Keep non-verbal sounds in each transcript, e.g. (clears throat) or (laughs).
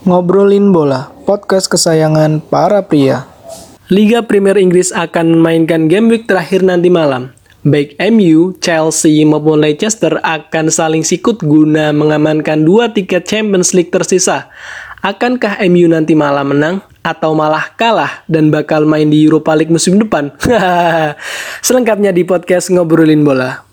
Ngobrolin Bola, podcast kesayangan para pria. Liga Premier Inggris akan memainkan game week terakhir nanti malam. Baik MU, Chelsea maupun Leicester akan saling sikut guna mengamankan dua tiket Champions League tersisa. Akankah MU nanti malam menang atau malah kalah dan bakal main di Europa League musim depan? (laughs) Selengkapnya di podcast Ngobrolin Bola.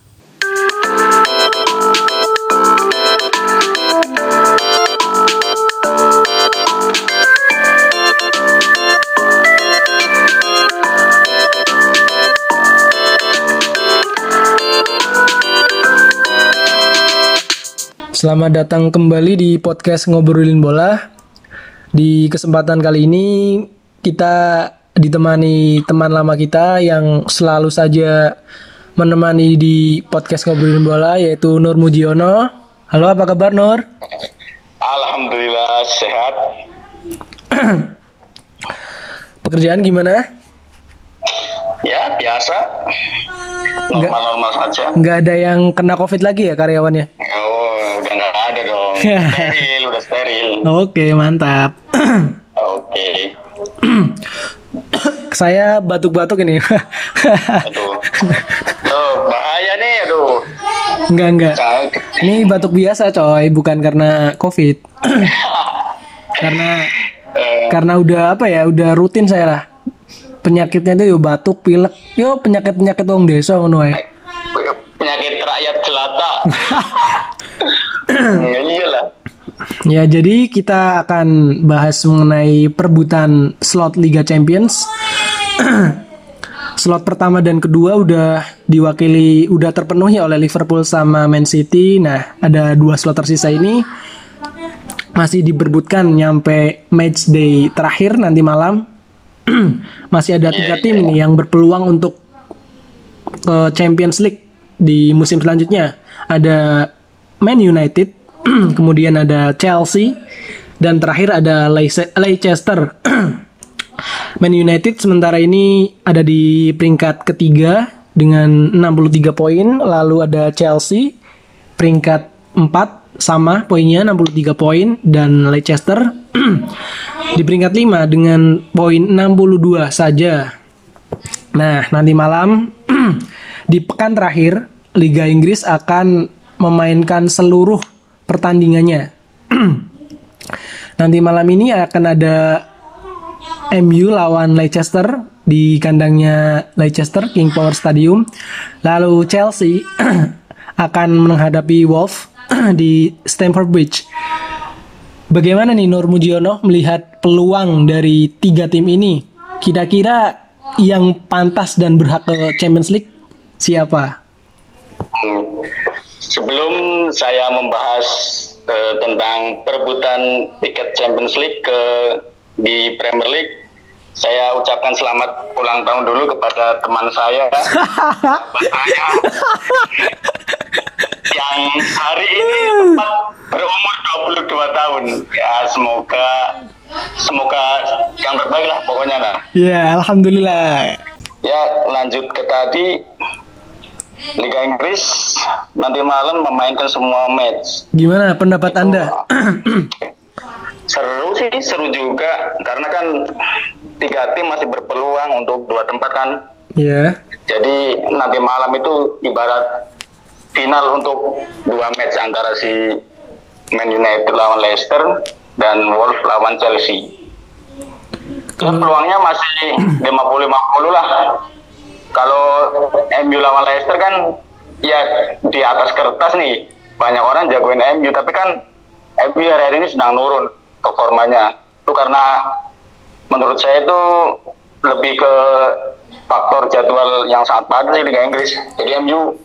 Selamat datang kembali di podcast Ngobrolin Bola. Di kesempatan kali ini kita ditemani teman lama kita yang selalu saja menemani di podcast Ngobrolin Bola yaitu Nur Mujiono. Halo, apa kabar Nur? Alhamdulillah sehat. (clears throat) Pekerjaan gimana? Ya biasa. Normal-normal saja. Nggak ada yang kena COVID lagi ya karyawannya? Oh udah nggak ada dong. (laughs) steril udah steril. Oke, mantap. (clears throat) Oke. (clears throat) Saya batuk-batuk ini. Aduh. Tuh bahaya nih aduh. enggak, enggak. Ini batuk biasa coy, bukan karena COVID. (clears throat) karena Eh, karena udah apa ya, udah rutin saya lah. Penyakitnya tuh yo batuk, pilek, yo penyakit-penyakit wong desa ngono ae. penyakit rakyat jelata. (coughs) ya iyalah. Ya, jadi kita akan bahas mengenai perebutan slot Liga Champions. (coughs) slot pertama dan kedua udah diwakili udah terpenuhi oleh Liverpool sama Man City. Nah, ada dua slot tersisa ini masih diberbutkan nyampe match day terakhir nanti malam. (clears throat) masih ada tiga tim nih yang berpeluang untuk ke Champions League di musim selanjutnya. Ada Man United, (clears throat) kemudian ada Chelsea, dan terakhir ada Leice- Leicester. (clears throat) Man United sementara ini ada di peringkat ketiga dengan 63 poin, lalu ada Chelsea peringkat 4 sama poinnya 63 poin dan Leicester di peringkat 5 dengan poin 62 saja. Nah, nanti malam (clears throat) di pekan terakhir Liga Inggris akan memainkan seluruh pertandingannya. (clears throat) nanti malam ini akan ada MU lawan Leicester di kandangnya Leicester King Power Stadium. Lalu Chelsea (clears throat) akan menghadapi Wolves di Stamford Bridge. Bagaimana nih Nur Mujiono melihat peluang dari tiga tim ini? Kira-kira yang pantas dan berhak ke Champions League siapa? Sebelum saya membahas eh, tentang perebutan tiket Champions League ke di Premier League, saya ucapkan selamat ulang tahun dulu kepada teman saya, (laughs) saya, yang hari ini tepat berumur 22 tahun. Ya semoga semoga yang terbaik lah pokoknya lah. Ya, alhamdulillah. Ya lanjut ke tadi Liga Inggris nanti malam memainkan semua match. Gimana pendapat Anda? (clears throat) Seru sih, seru juga karena kan tiga tim masih berpeluang untuk dua tempat kan. ya. Jadi nanti malam itu ibarat final untuk dua match antara si Man United lawan Leicester dan Wolves lawan Chelsea. Ya, peluangnya masih 50-50 lah. Kalau MU lawan Leicester kan ya di atas kertas nih banyak orang jagoin MU tapi kan MU hari ini sedang nurun performanya. Itu karena menurut saya itu lebih ke faktor jadwal yang sangat padat di Liga Inggris. Jadi MU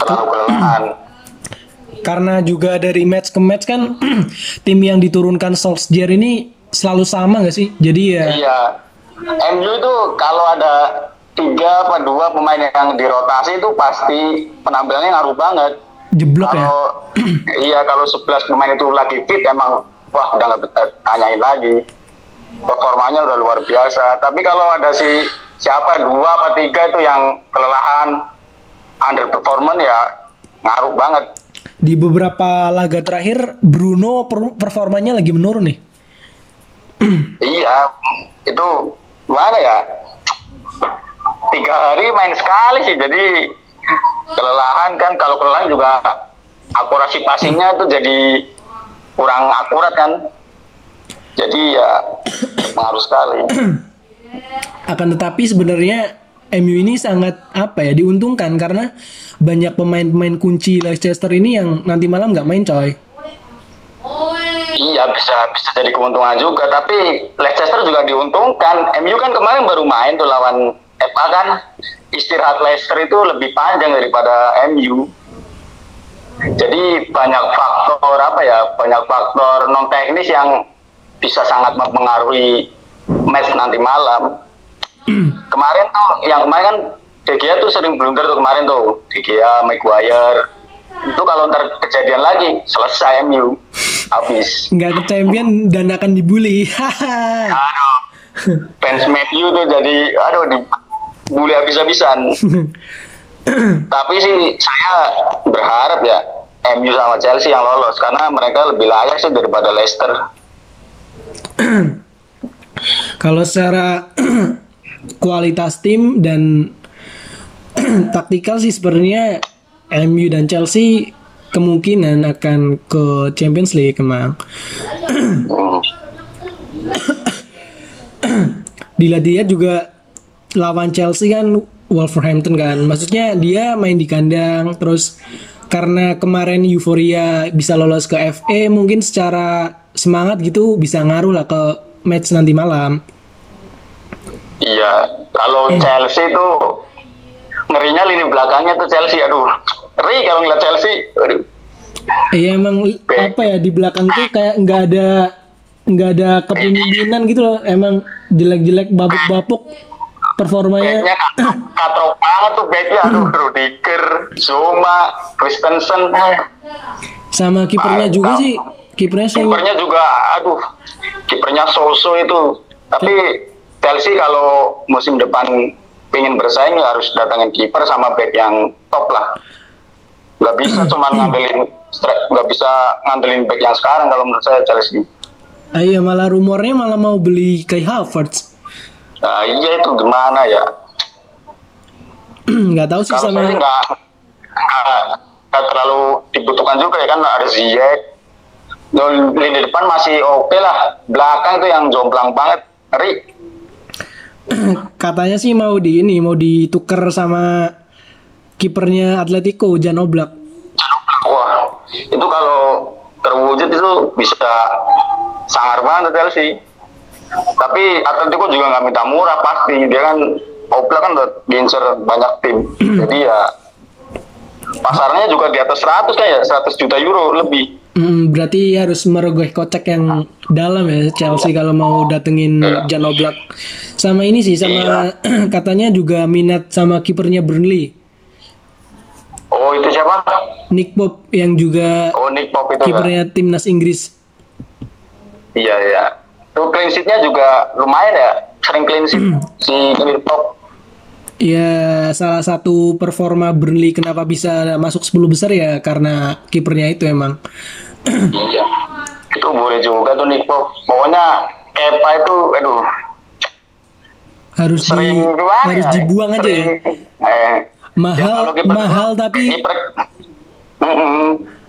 terlalu kelelahan. Karena juga dari match ke match kan (clears throat) tim yang diturunkan Solskjaer ini selalu sama nggak sih? Jadi ya Iya. MU itu kalau ada tiga apa dua pemain yang dirotasi itu pasti penampilannya ngaruh banget. jeblok ya. Kalau (clears throat) iya kalau 11 pemain itu lagi fit emang wah udah nggak tanyain lagi. Performanya udah luar biasa. Tapi kalau ada si siapa dua apa tiga itu yang kelelahan underperformance ya ngaruh banget. Di beberapa laga terakhir Bruno per- performanya lagi menurun nih. (clears throat) iya, itu mana ya? Tiga hari main sekali sih, jadi kelelahan kan. Kalau kelelahan juga akurasi passingnya itu jadi kurang akurat kan. Jadi ya (clears throat) pengaruh sekali. (clears throat) Akan tetapi sebenarnya MU ini sangat apa ya diuntungkan karena banyak pemain-pemain kunci Leicester ini yang nanti malam nggak main coy. Iya bisa bisa jadi keuntungan juga, tapi Leicester juga diuntungkan. MU kan kemarin baru main tuh lawan FA kan istirahat Leicester itu lebih panjang daripada MU. Jadi banyak faktor apa ya, banyak faktor non teknis yang bisa sangat mempengaruhi match nanti malam. Kemarin tuh, yang kemarin kan De Gea tuh sering blunder tuh kemarin tuh, De Gea, Maguire. Itu kalau ntar kejadian lagi, selesai MU. Habis. Nggak ke champion dan akan dibully. Aduh. Fans MU tuh jadi, aduh, dibully habis-habisan. Tapi sih saya berharap ya MU sama Chelsea yang lolos karena mereka lebih layak sih daripada Leicester. Kalau secara kualitas tim dan (clears throat) taktikal sih sebenarnya MU dan Chelsea kemungkinan akan ke Champions League emang. (clears throat) Dilihat-lihat juga lawan Chelsea kan Wolverhampton kan. Maksudnya dia main di kandang terus karena kemarin euforia bisa lolos ke FA mungkin secara semangat gitu bisa ngaruh lah ke match nanti malam. Iya, kalau Eh. Chelsea itu ngerinya lini belakangnya tuh Chelsea, aduh, ngeri kalau ngeliat Chelsea, aduh. Iya emang apa ya di belakang tuh kayak nggak ada nggak ada kepemimpinan gitu loh. Emang jelek-jelek babuk-babuk performanya. Backnya (coughs) kat- katrok banget tuh backnya, aduh, (coughs) Rudiger, Zuma, Christensen, Sama kipernya juga sih. Kipernya kipernya juga, aduh, kipernya Soso itu. Tapi Chelsea kalau musim depan pengen bersaing ya harus datangin kiper sama back yang top lah. Gak bisa (clears throat) cuma ngandelin nggak bisa ngandelin back yang sekarang kalau menurut saya Chelsea. Ah, iya malah rumornya malah mau beli Kai Havertz. Nah, iya itu gimana ya? (clears throat) nggak tahu sih Kalau sama saya sih nggak nggak terlalu dibutuhkan juga ya kan ada Ziyech. Lini depan masih oke lah. Belakang tuh yang jomplang banget. Ngeri. (clears throat) katanya sih mau di ini mau ditukar sama kipernya Atletico Jan Oblak. Wah, itu kalau terwujud itu bisa sangar banget Chelsea. Tapi Atletico juga nggak minta murah pasti. Dia kan Oblak kan udah banyak tim. (clears throat) Jadi ya pasarnya juga di atas 100 kan ya, 100 juta euro lebih. Hmm, berarti harus merogoh kocek yang dalam ya Chelsea kalau mau datengin Jan Oblak. Sama ini sih sama (clears throat) katanya juga minat sama kipernya Burnley. Oh itu siapa? Nick Pope yang juga Oh Nick Pope itu kan? kipernya timnas Inggris. Iya iya. Tuh clean sheet-nya juga lumayan ya, sering clean sheet si Nick Pope. Ya salah satu performa Burnley kenapa bisa masuk 10 besar ya karena kipernya itu emang. Iya. Itu boleh juga tuh Nick Pope. Pokoknya Kepa itu, aduh, harus di sering gimana harus ya? dibuang aja ya. Sering, Eh, Mahal kiper- mahal tapi kiper-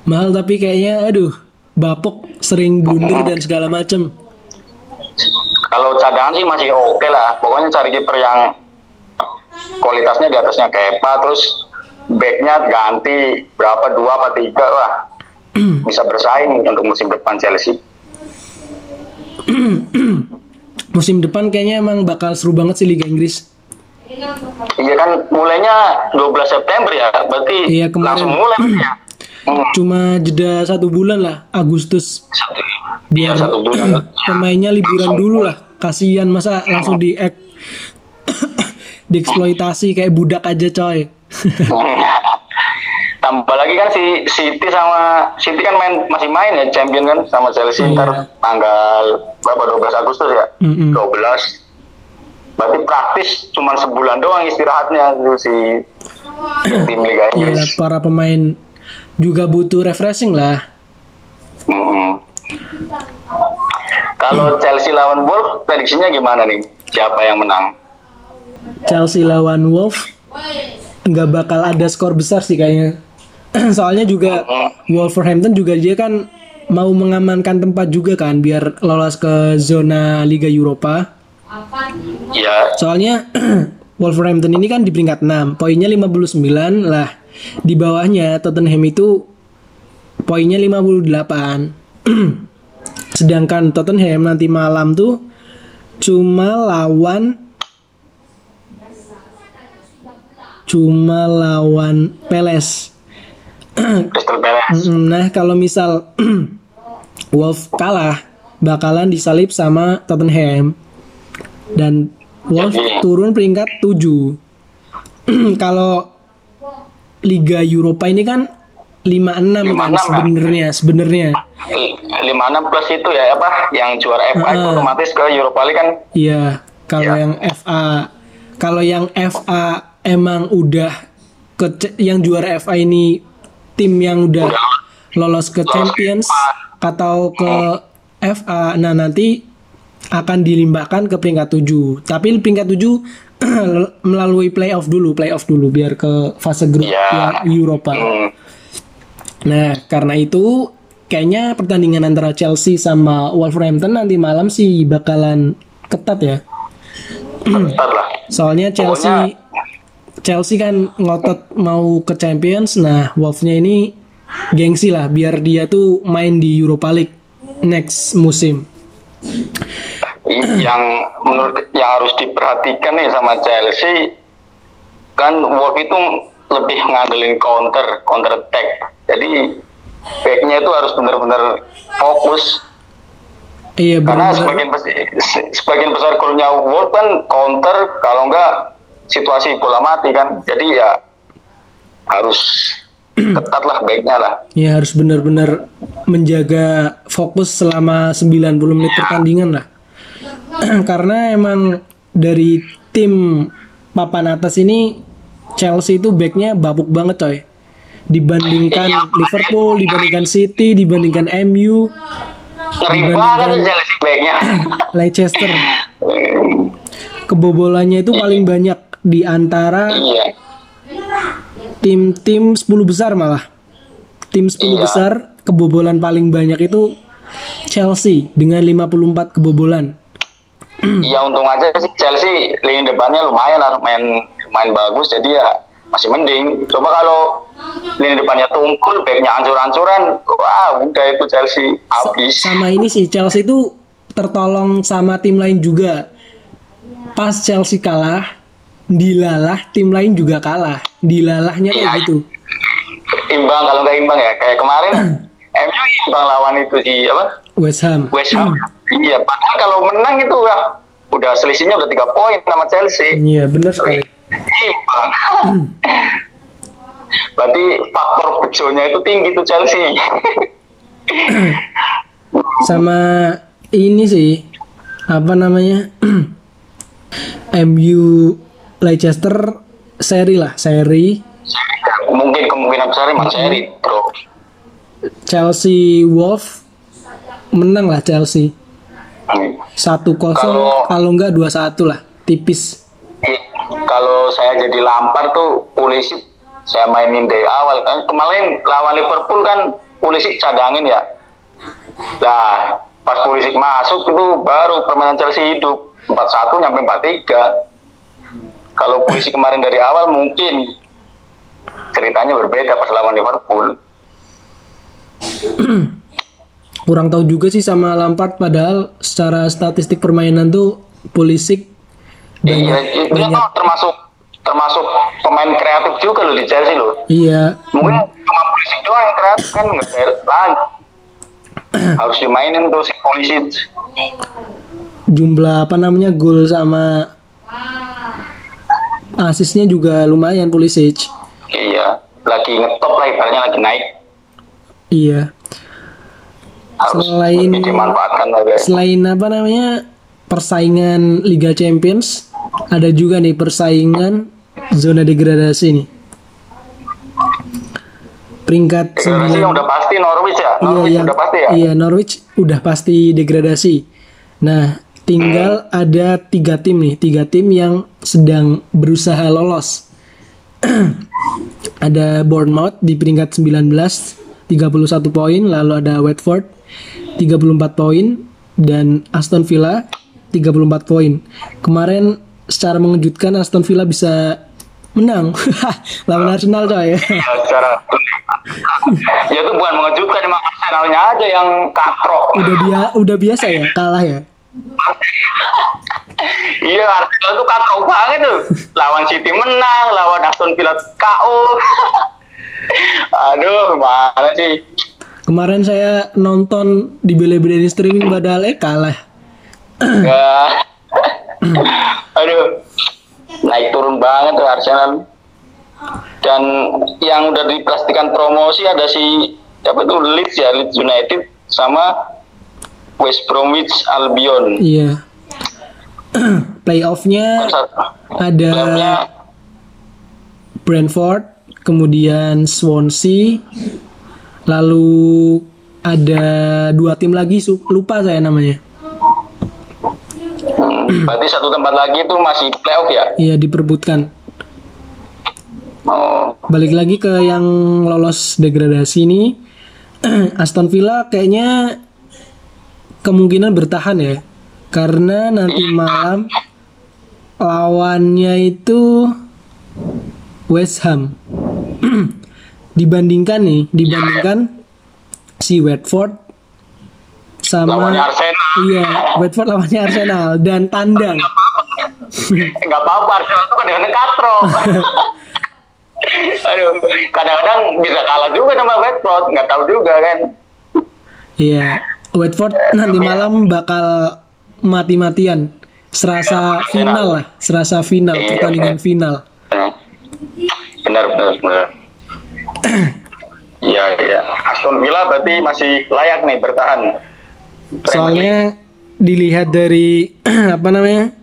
mahal tapi kayaknya aduh bapuk sering blunder dan segala macem. Kalau cadangan sih masih oke lah. Pokoknya cari kiper yang kualitasnya di atasnya Kepa, terus backnya ganti berapa dua apa tiga lah. (clears throat) Bisa bersaing untuk musim depan Chelsea. (clears throat) Musim depan kayaknya emang bakal seru banget sih Liga Inggris. Iya kan mulainya 12 September ya, berarti Iya, kemarin. langsung mulai ya. (clears throat) Hmm, Cuma jeda satu bulan lah Agustus satu, biar iya, satu bulan. pemainnya liburan dulu lah. Kasihan masa langsung di dieksploitasi kayak budak aja coy. (laughs) Tambah lagi kan si City sama City kan main masih main ya champion kan sama Chelsea Iya. ntar tanggal berapa 12 Agustus ya? Mm-mm. 12. Berarti praktis cuma sebulan doang istirahatnya tuh si (coughs) tim Liga Ya Inggris. para pemain juga butuh refreshing lah. Mm-mm. Kalau Chelsea lawan Wolves, prediksinya gimana nih? Siapa yang menang? Chelsea lawan Wolf nggak bakal ada skor besar sih kayaknya. (clears throat) Soalnya juga Wolverhampton juga dia kan mau mengamankan tempat juga kan biar lolos ke zona Liga Eropa. Ya, Soalnya (clears throat) Wolverhampton ini kan di peringkat 6, poinnya 59 lah. Di bawahnya Tottenham itu poinnya 58. (clears throat) Sedangkan Tottenham nanti malam tuh cuma lawan cuma lawan Peles. Nah, kalau misal (clears throat) Wolf kalah, bakalan disalip sama Tottenham. Dan Wolf turun peringkat 7. (clears throat) kalau Liga Eropa ini kan 56 kan 56 kan? sebenarnya, sebenarnya. 56 plus itu ya apa? Yang juara FA Heeh. otomatis ke Europa League kan? Iya, kalau Ya. yang FA kalau yang FA emang udah ke yang juara FA ini tim yang udah lolos ke Champions atau ke FA nah nanti akan dilimbahkan ke peringkat 7. Tapi peringkat 7 (clears throat) melalui playoff dulu, playoff dulu biar ke fase grup yang Eropa. Hmm. Nah, karena itu kayaknya pertandingan antara Chelsea sama Wolverhampton nanti malam sih bakalan ketat ya. Lah. (clears throat) Soalnya Chelsea Chelsea kan ngotot mau ke Champions. Nah, Wolves-nya ini gengsi lah biar dia tuh main di Europa League next musim. Yang menurut yang harus diperhatikan nih sama Chelsea kan Wolf itu lebih ngandelin counter counter attack jadi backnya itu harus benar-benar fokus Iya karena benar. sebagian besar, sebagian besar golnya Wolf kan counter kalau enggak situasi bola mati kan jadi ya harus (clears throat) ketat lah backnya lah Ya harus benar-benar menjaga fokus selama 90 menit pertandingan lah. (clears throat) Karena emang dari tim papan atas ini Chelsea itu backnya babuk banget coy. Dibandingkan Iya. Liverpool, dibandingkan City, dibandingkan MU, ngeri Dibandingkan- (clears throat) Leicester. (laughs) Kebobolannya itu paling banyak di antara iya tim-tim 10 besar malah. Tim 10 Iya. besar kebobolan paling banyak itu Chelsea dengan 54 kebobolan. Ya untung aja sih Chelsea lini depannya lumayan lah main main bagus jadi ya masih mending. Coba kalau lini depannya tumpul, backnya ancur-ancuran, wah udah itu Chelsea habis. Sama ini sih Chelsea itu tertolong sama tim lain juga. Pas Chelsea kalah, dilalah tim lain juga kalah. Dilalahnya kayak Iya. gitu. Imbang kalau nggak imbang ya kayak kemarin (clears throat) MU imbang lawan itu si apa West Ham. West Ham. Iya, padahal kalau menang itu ya udah selisihnya udah tiga poin sama Chelsea. Iya, benar sekali. Imbang. (laughs) Berarti faktor bejonya itu tinggi tuh Chelsea. (clears throat) Sama ini sih apa namanya? (clears throat) MU Leicester seri lah, seri. Mungkin kemungkinan besar emang seri, bro. Chelsea Wolf menang lah Chelsea. Hmm. 1-0 Kalau- kalau enggak 2-1 lah, tipis. Eh, Kalau saya jadi lampar tuh polisi saya mainin dari awal kan kemarin lawan Liverpool kan polisi cadangin ya. Nah pas polisi masuk itu baru permainan Chelsea hidup 4-1 nyampe 4-3. Kalau polisi kemarin dari awal mungkin ceritanya berbeda pas lawan Liverpool. (clears throat) Kurang tahu juga sih sama Lampard padahal secara statistik permainan tuh Pulisic Iya, banyak itu banyak tuh termasuk termasuk pemain kreatif juga loh di Chelsea loh. iya mungkin cuma polisi doang yang kreatif kan nggak lagi (clears throat) harus dimainin tuh si polisi jumlah apa namanya gol sama asisnya juga lumayan Pulisic iya lagi ngetop lah ibaratnya lagi naik. Iya. Harus Selain- dimanfaatkan lah guys selain apa namanya persaingan Liga Champions ada juga nih persaingan zona degradasi nih. Peringkat Degradasi yang 9 udah pasti Norwich ya? Iya, Norwich yang, udah pasti ya? Iya, Norwich udah pasti degradasi. Nah, tinggal ada tiga tim nih, tiga tim yang sedang berusaha lolos. (clears throat) ada Bournemouth di peringkat 19, 31 poin, lalu ada Watford 34 poin dan Aston Villa 34 poin. Kemarin secara mengejutkan Aston Villa bisa menang (laughs) lawan Arsenal coy. Ya, secara (laughs) ya itu bukan mengejutkan emang Arsenalnya aja yang katrok. udah dia udah biasa ya kalah ya. Iya Arsenal tuh katrok banget tuh. Lawan City menang, lawan Aston Villa KO. Aduh, mana sih? Kemarin saya nonton di bela-belain streaming padahal eh kalah. Ya. Aduh, naik turun banget tuh Arsenal. Dan yang udah dipastikan promosi ada si apa tuh Leeds ya, Leeds United sama West Bromwich Albion. Iya. (clears throat) Playoffnya ada Playoffnya Brentford, kemudian Swansea, lalu ada dua tim lagi lupa saya namanya. hmm, (clears throat) berarti satu tempat lagi itu masih playoff ya? Iya diperbutkan. Oh, Balik lagi ke yang lolos degradasi ini, (clears throat) Aston Villa kayaknya kemungkinan bertahan ya, karena nanti malam lawannya itu West Ham. (clears throat) dibandingkan nih, dibandingkan si Watford sama lawannya Arsenal. iya Watford lawannya Arsenal dan tandang. Enggak apa-apa, Arsenal tuh kadang-kadang katro. (laughs) Aduh, kadang-kadang bisa kalah juga sama Watford, nggak tahu juga kan. Iya, Watford nanti malam bakal mati-matian. Serasa final lah, serasa final, pertandingan final. Benar, benar, benar. Iya, iya. Aston Villa berarti masih layak nih bertahan. Soalnya dilihat dari (clears throat) apa namanya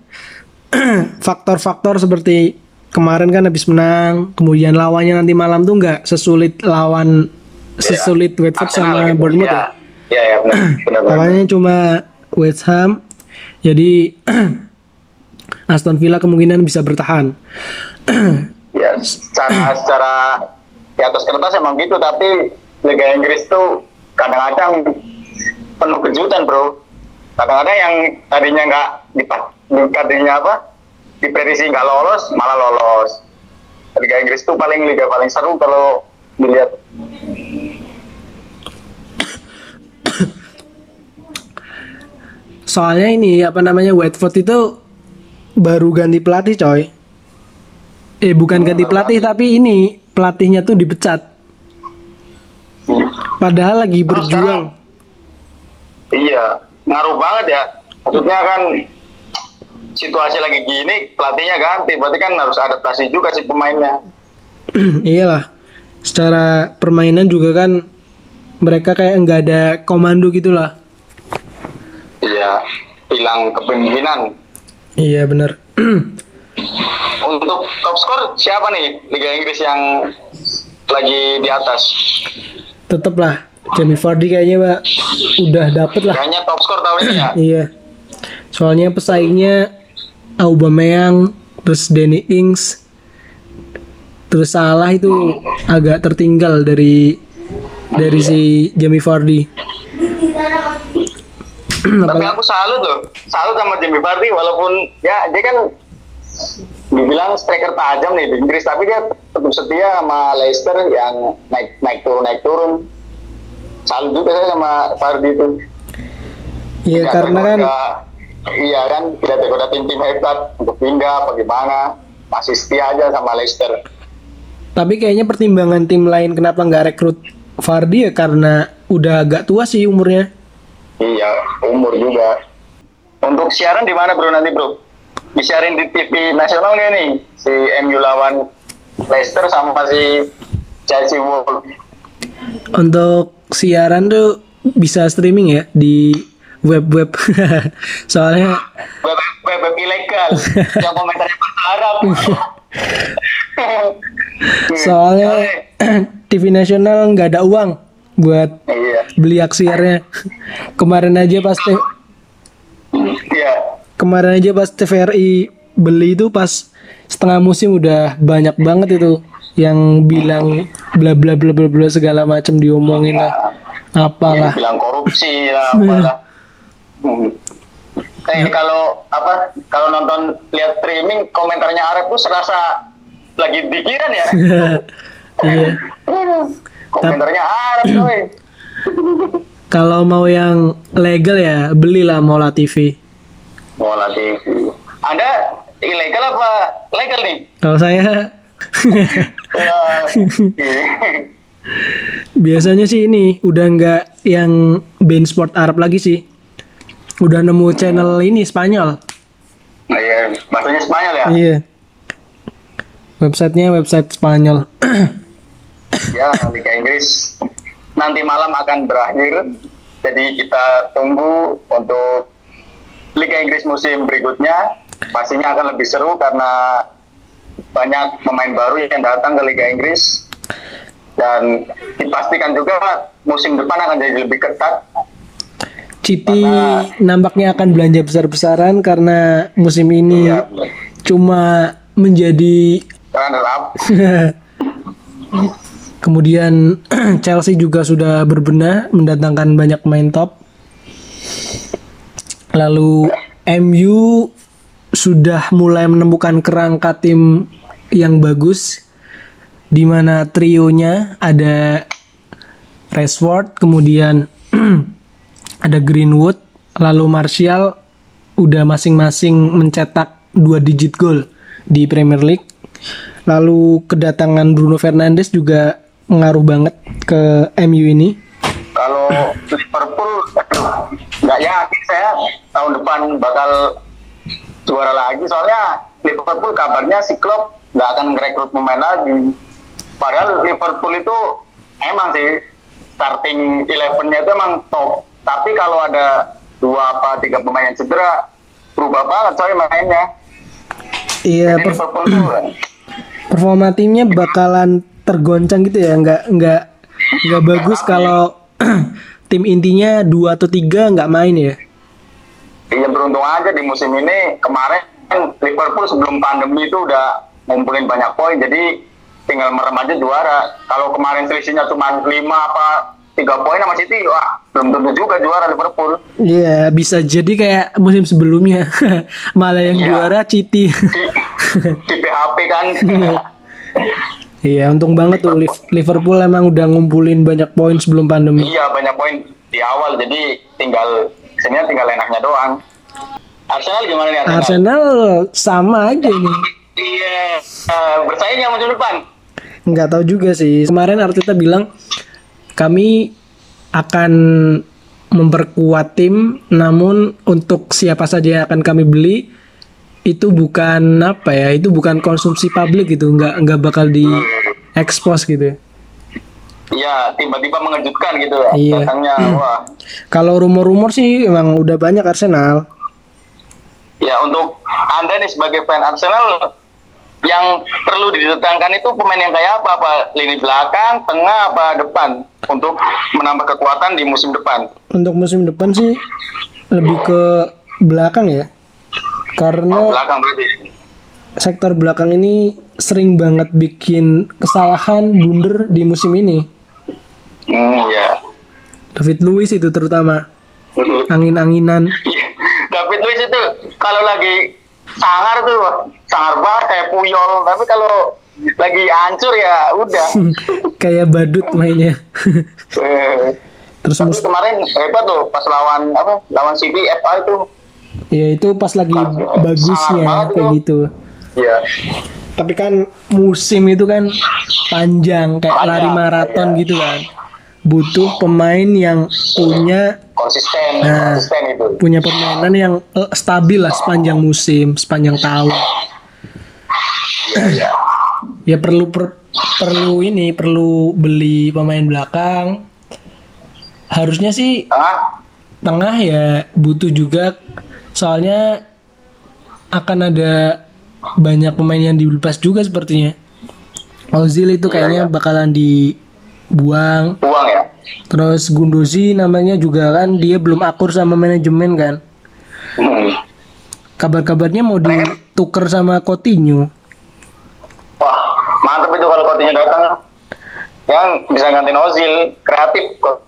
(clears throat) faktor-faktor seperti kemarin kan habis menang, kemudian lawannya nanti malam tuh nggak sesulit lawan sesulit Watford sama. Bournemouth Iya, ya. iya, benar, (clears throat) benar. Lawannya cuma West Ham, jadi (clears throat) Aston Villa kemungkinan bisa bertahan. (clears throat) Ya, secara secara di atas kertas emang gitu, tapi Liga Inggris tuh kadang-kadang penuh kejutan, bro. Kadang-kadang yang tadinya nggak tadinya apa diprediksi nggak lolos, malah lolos. Liga Inggris tuh paling liga paling seru kalau dilihat. Soalnya ini apa namanya Watford itu baru ganti pelatih coy. Eh bukan ganti pelatih tapi ini pelatihnya tuh dipecat. Padahal lagi berjuang. Iya, ngaruh banget ya. Maksudnya kan situasi lagi gini, pelatihnya ganti, berarti kan harus adaptasi juga si pemainnya. (clears throat) Iyalah. Secara permainan juga kan mereka kayak nggak ada komando gitulah. Iya, hilang kepemimpinan. Iya benar. Untuk top skor siapa nih Liga Inggris yang lagi di atas? Tetep lah Jamie Vardy kayaknya Pak udah dapet lah. Kayaknya top skor tahun ini ya. (clears throat) Iya. Soalnya pesaingnya Aubameyang, terus Danny Ings, terus Salah itu agak tertinggal dari dari si Jamie Vardy. (clears throat) Tapi aku salut loh, salut sama Jamie Vardy walaupun ya dia kan dibilang striker tajam nih di Inggris, tapi dia tetap setia sama Leicester yang naik naik turun naik turun. Salut juga saya sama Vardy itu. Iya karena kan iya kan tidak tergoda tim-tim hebat untuk pindah apa gimana masih setia aja sama Leicester. tapi kayaknya pertimbangan tim lain kenapa nggak rekrut Vardy ya karena udah agak tua sih umurnya. Iya, umur juga. Untuk siaran di mana bro nanti bro? Disiarin di TV nasional nggak nih? Si MU lawan Leicester sama si Chelsea Wolves. Untuk siaran tuh bisa streaming ya di web-web. (laughs) Soalnya Web, web, web ilegal yang komentarnya bahasa Arab. (laughs) soalnya TV (clears throat) nasional nggak ada uang buat Iya. beli aksiarnya. Kemarin aja pas te- kemarin aja pas TVRI beli itu pas setengah musim udah banyak banget itu yang bilang bla bla bla bla bla segala macam diomongin lah. Apalah. bilang korupsi lah (laughs) apalah. Hmm. kayak kalau apa kalau nonton lihat streaming komentarnya Arab tuh serasa lagi pikiran ya. (laughs) Iya (laughs) komentarnya Arab (clears throat) coy kalau mau yang legal ya belilah Mola TV Mola TV Anda ilegal apa legal nih? Kalau saya Ya, (laughs) biasanya sih ini udah nggak yang band sport Arab lagi sih. Udah nemu channel ini Spanyol. Nah, iya, bahasanya Spanyol ya? Iya. Websitenya website Spanyol (clears throat) ya Liga Inggris nanti malam akan berakhir. Jadi kita tunggu untuk Liga Inggris musim berikutnya. Pastinya akan lebih seru karena banyak pemain baru yang datang ke Liga Inggris. Dan dipastikan juga musim depan akan jadi lebih ketat. City nampaknya akan belanja besar-besaran karena musim ini ya cuma menjadi runner up (laughs) kemudian (clears throat) Chelsea juga sudah berbenah mendatangkan banyak pemain top. Lalu MU sudah mulai menemukan kerangka tim yang bagus di mana trionya ada Rashford kemudian (clears throat) ada Greenwood lalu Martial udah masing-masing mencetak dua digit gol di Premier League. Lalu kedatangan Bruno Fernandes juga ngaruh banget ke MU ini? Kalau Liverpool (clears throat) nggak yakin saya tahun depan bakal juara lagi. Soalnya Liverpool kabarnya si Klopp nggak akan merekrut pemain lagi. Padahal Liverpool itu emang sih starting elevennya itu emang top. Tapi kalau ada dua apa tiga pemain yang cedera berubah banget coy mainnya. Iya per- (clears throat) performa timnya bakalan tergoncang gitu ya nggak nggak nggak bagus kalau (clears throat) tim intinya dua atau tiga nggak main ya Iya beruntung aja di musim ini kemarin Liverpool sebelum pandemi itu udah ngumpulin banyak poin jadi tinggal merem aja juara. Kalau kemarin selisihnya cuma 5 apa 3 poin sama City, wah belum tentu juga juara Liverpool. Iya bisa jadi kayak musim sebelumnya (laughs) malah yang Iya. juara City Di, di PHP kan. (laughs) iya untung banget tuh Liv- Liverpool emang udah ngumpulin banyak poin sebelum pandemi iya banyak poin di awal jadi tinggal sini tinggal enaknya doang. Arsenal gimana nih Arsenal? Arsenal sama aja ini Iya, eh, bersaing nggak musim depan? nggak tahu juga sih kemarin Arteta bilang kami akan memperkuat tim namun untuk siapa saja yang akan kami beli itu bukan apa ya itu bukan konsumsi publik gitu nggak nggak bakal di expose gitu Iya, tiba-tiba mengejutkan gitu. Iya. Datangnya, wah. kalau rumor-rumor sih emang udah banyak Arsenal Ya untuk anda nih sebagai fan Arsenal yang perlu didatangkan itu pemain yang kayak apa? Apa lini belakang, tengah, apa depan untuk menambah kekuatan di musim depan? untuk musim depan sih lebih ke belakang ya karena Belakang berarti. sektor belakang ini sering banget bikin kesalahan blunder di musim ini Hmm, ya. David Luiz itu terutama angin-anginan Iya. David Luiz itu kalau lagi sangar tuh sangar banget kayak puyol, tapi kalau lagi hancur ya udah. (laughs) kayak badut mainnya Eh, terus Tapi kemarin hebat tuh pas lawan apa? Lawan City FA itu. Ya itu pas lagi bagusnya kayak itu. gitu Iya. tapi kan musim itu kan panjang kayak Panjang, lari maraton iya. gitu kan butuh pemain yang punya Konsisten, Nah. konsisten itu. punya permainan yang eh, stabil lah sepanjang musim sepanjang tahun Iya, iya. ya perlu per- perlu ini perlu beli pemain belakang harusnya sih Tengah tengah ya butuh juga soalnya akan ada banyak pemain yang dilepas juga sepertinya Ozil itu kayaknya bakalan dibuang buang ya. terus Gundosi namanya juga kan dia belum akur sama manajemen kan Hmm. kabar-kabarnya mau ditukar sama Coutinho. Wah, mantap itu kalau Coutinho datang. Yang bisa gantiin Ozil, kreatif kok.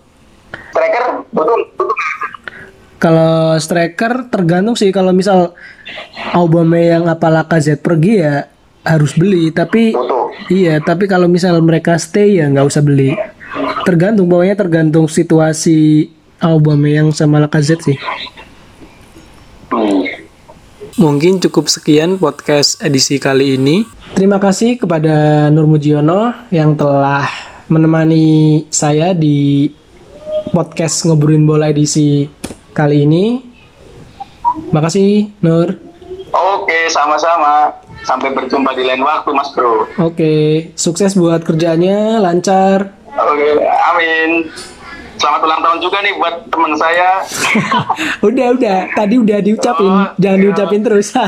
Striker butuh butuh Kalau striker tergantung sih kalau misal Aubameyang apa Lacazette pergi ya harus beli tapi butuh. iya tapi kalau misal mereka stay ya nggak usah beli tergantung pokoknya tergantung situasi Aubameyang sama Lacazette sih Hmm. Mungkin cukup sekian podcast edisi kali ini. terima kasih kepada Nur Mujiono yang telah menemani saya di podcast ngobrolin bola edisi kali ini makasih Nur Oke, sama-sama. Sampai berjumpa di lain waktu, Mas Bro. Oke, sukses buat kerjaannya, lancar. Oke, amin. Selamat ulang tahun juga nih buat teman saya. (laughs) udah, udah. Tadi udah diucapin, Oh, jangan iya. diucapin terus. (laughs)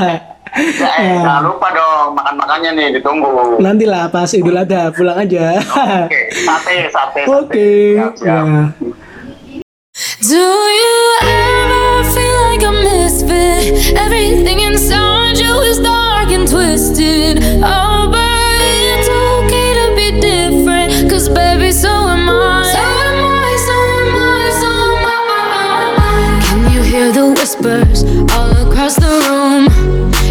Ya, eh, jangan lupa dong makan-makannya nih ditunggu. Nantilah pas Idul Adha pulang aja. Oke, sate, sate, sate. Oke. Ya. Do you ever feel like a misfit? Everything inside you is dark and twisted. Oh, but it's okay to be different. Cause baby, so am I. So am I, so am I, so am I. Can you hear the whispers all across the room?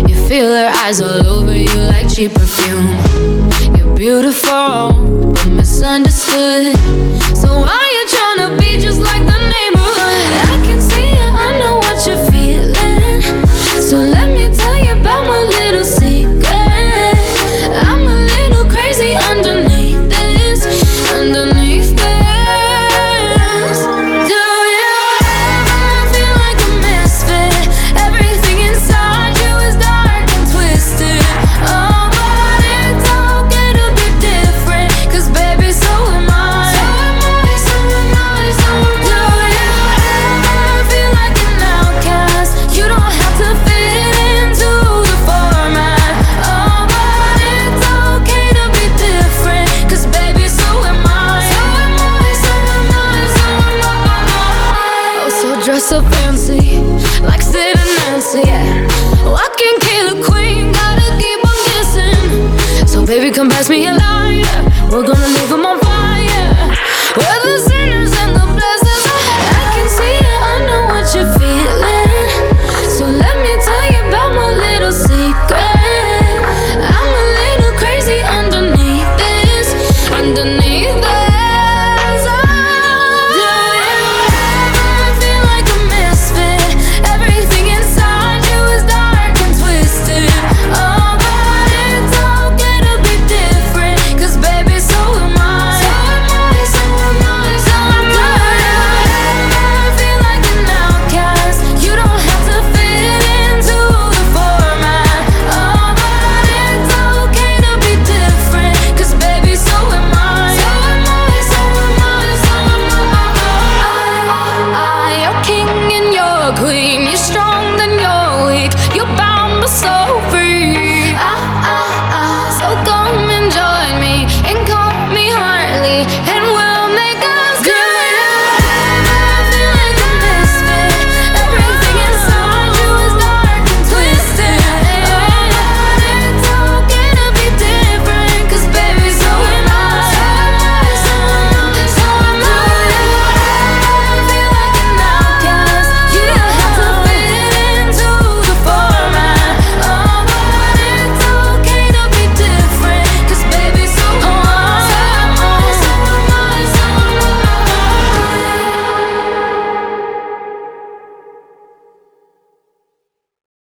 You feel their eyes all over you like cheap perfume. You're beautiful, but misunderstood. So why dress so fancy, like Sid and Nancy. Yeah. Oh, I can kill a queen, gotta keep on kissing. So baby, come pass me a lighter. We're gonna leave 'em on fire. We're the sinners.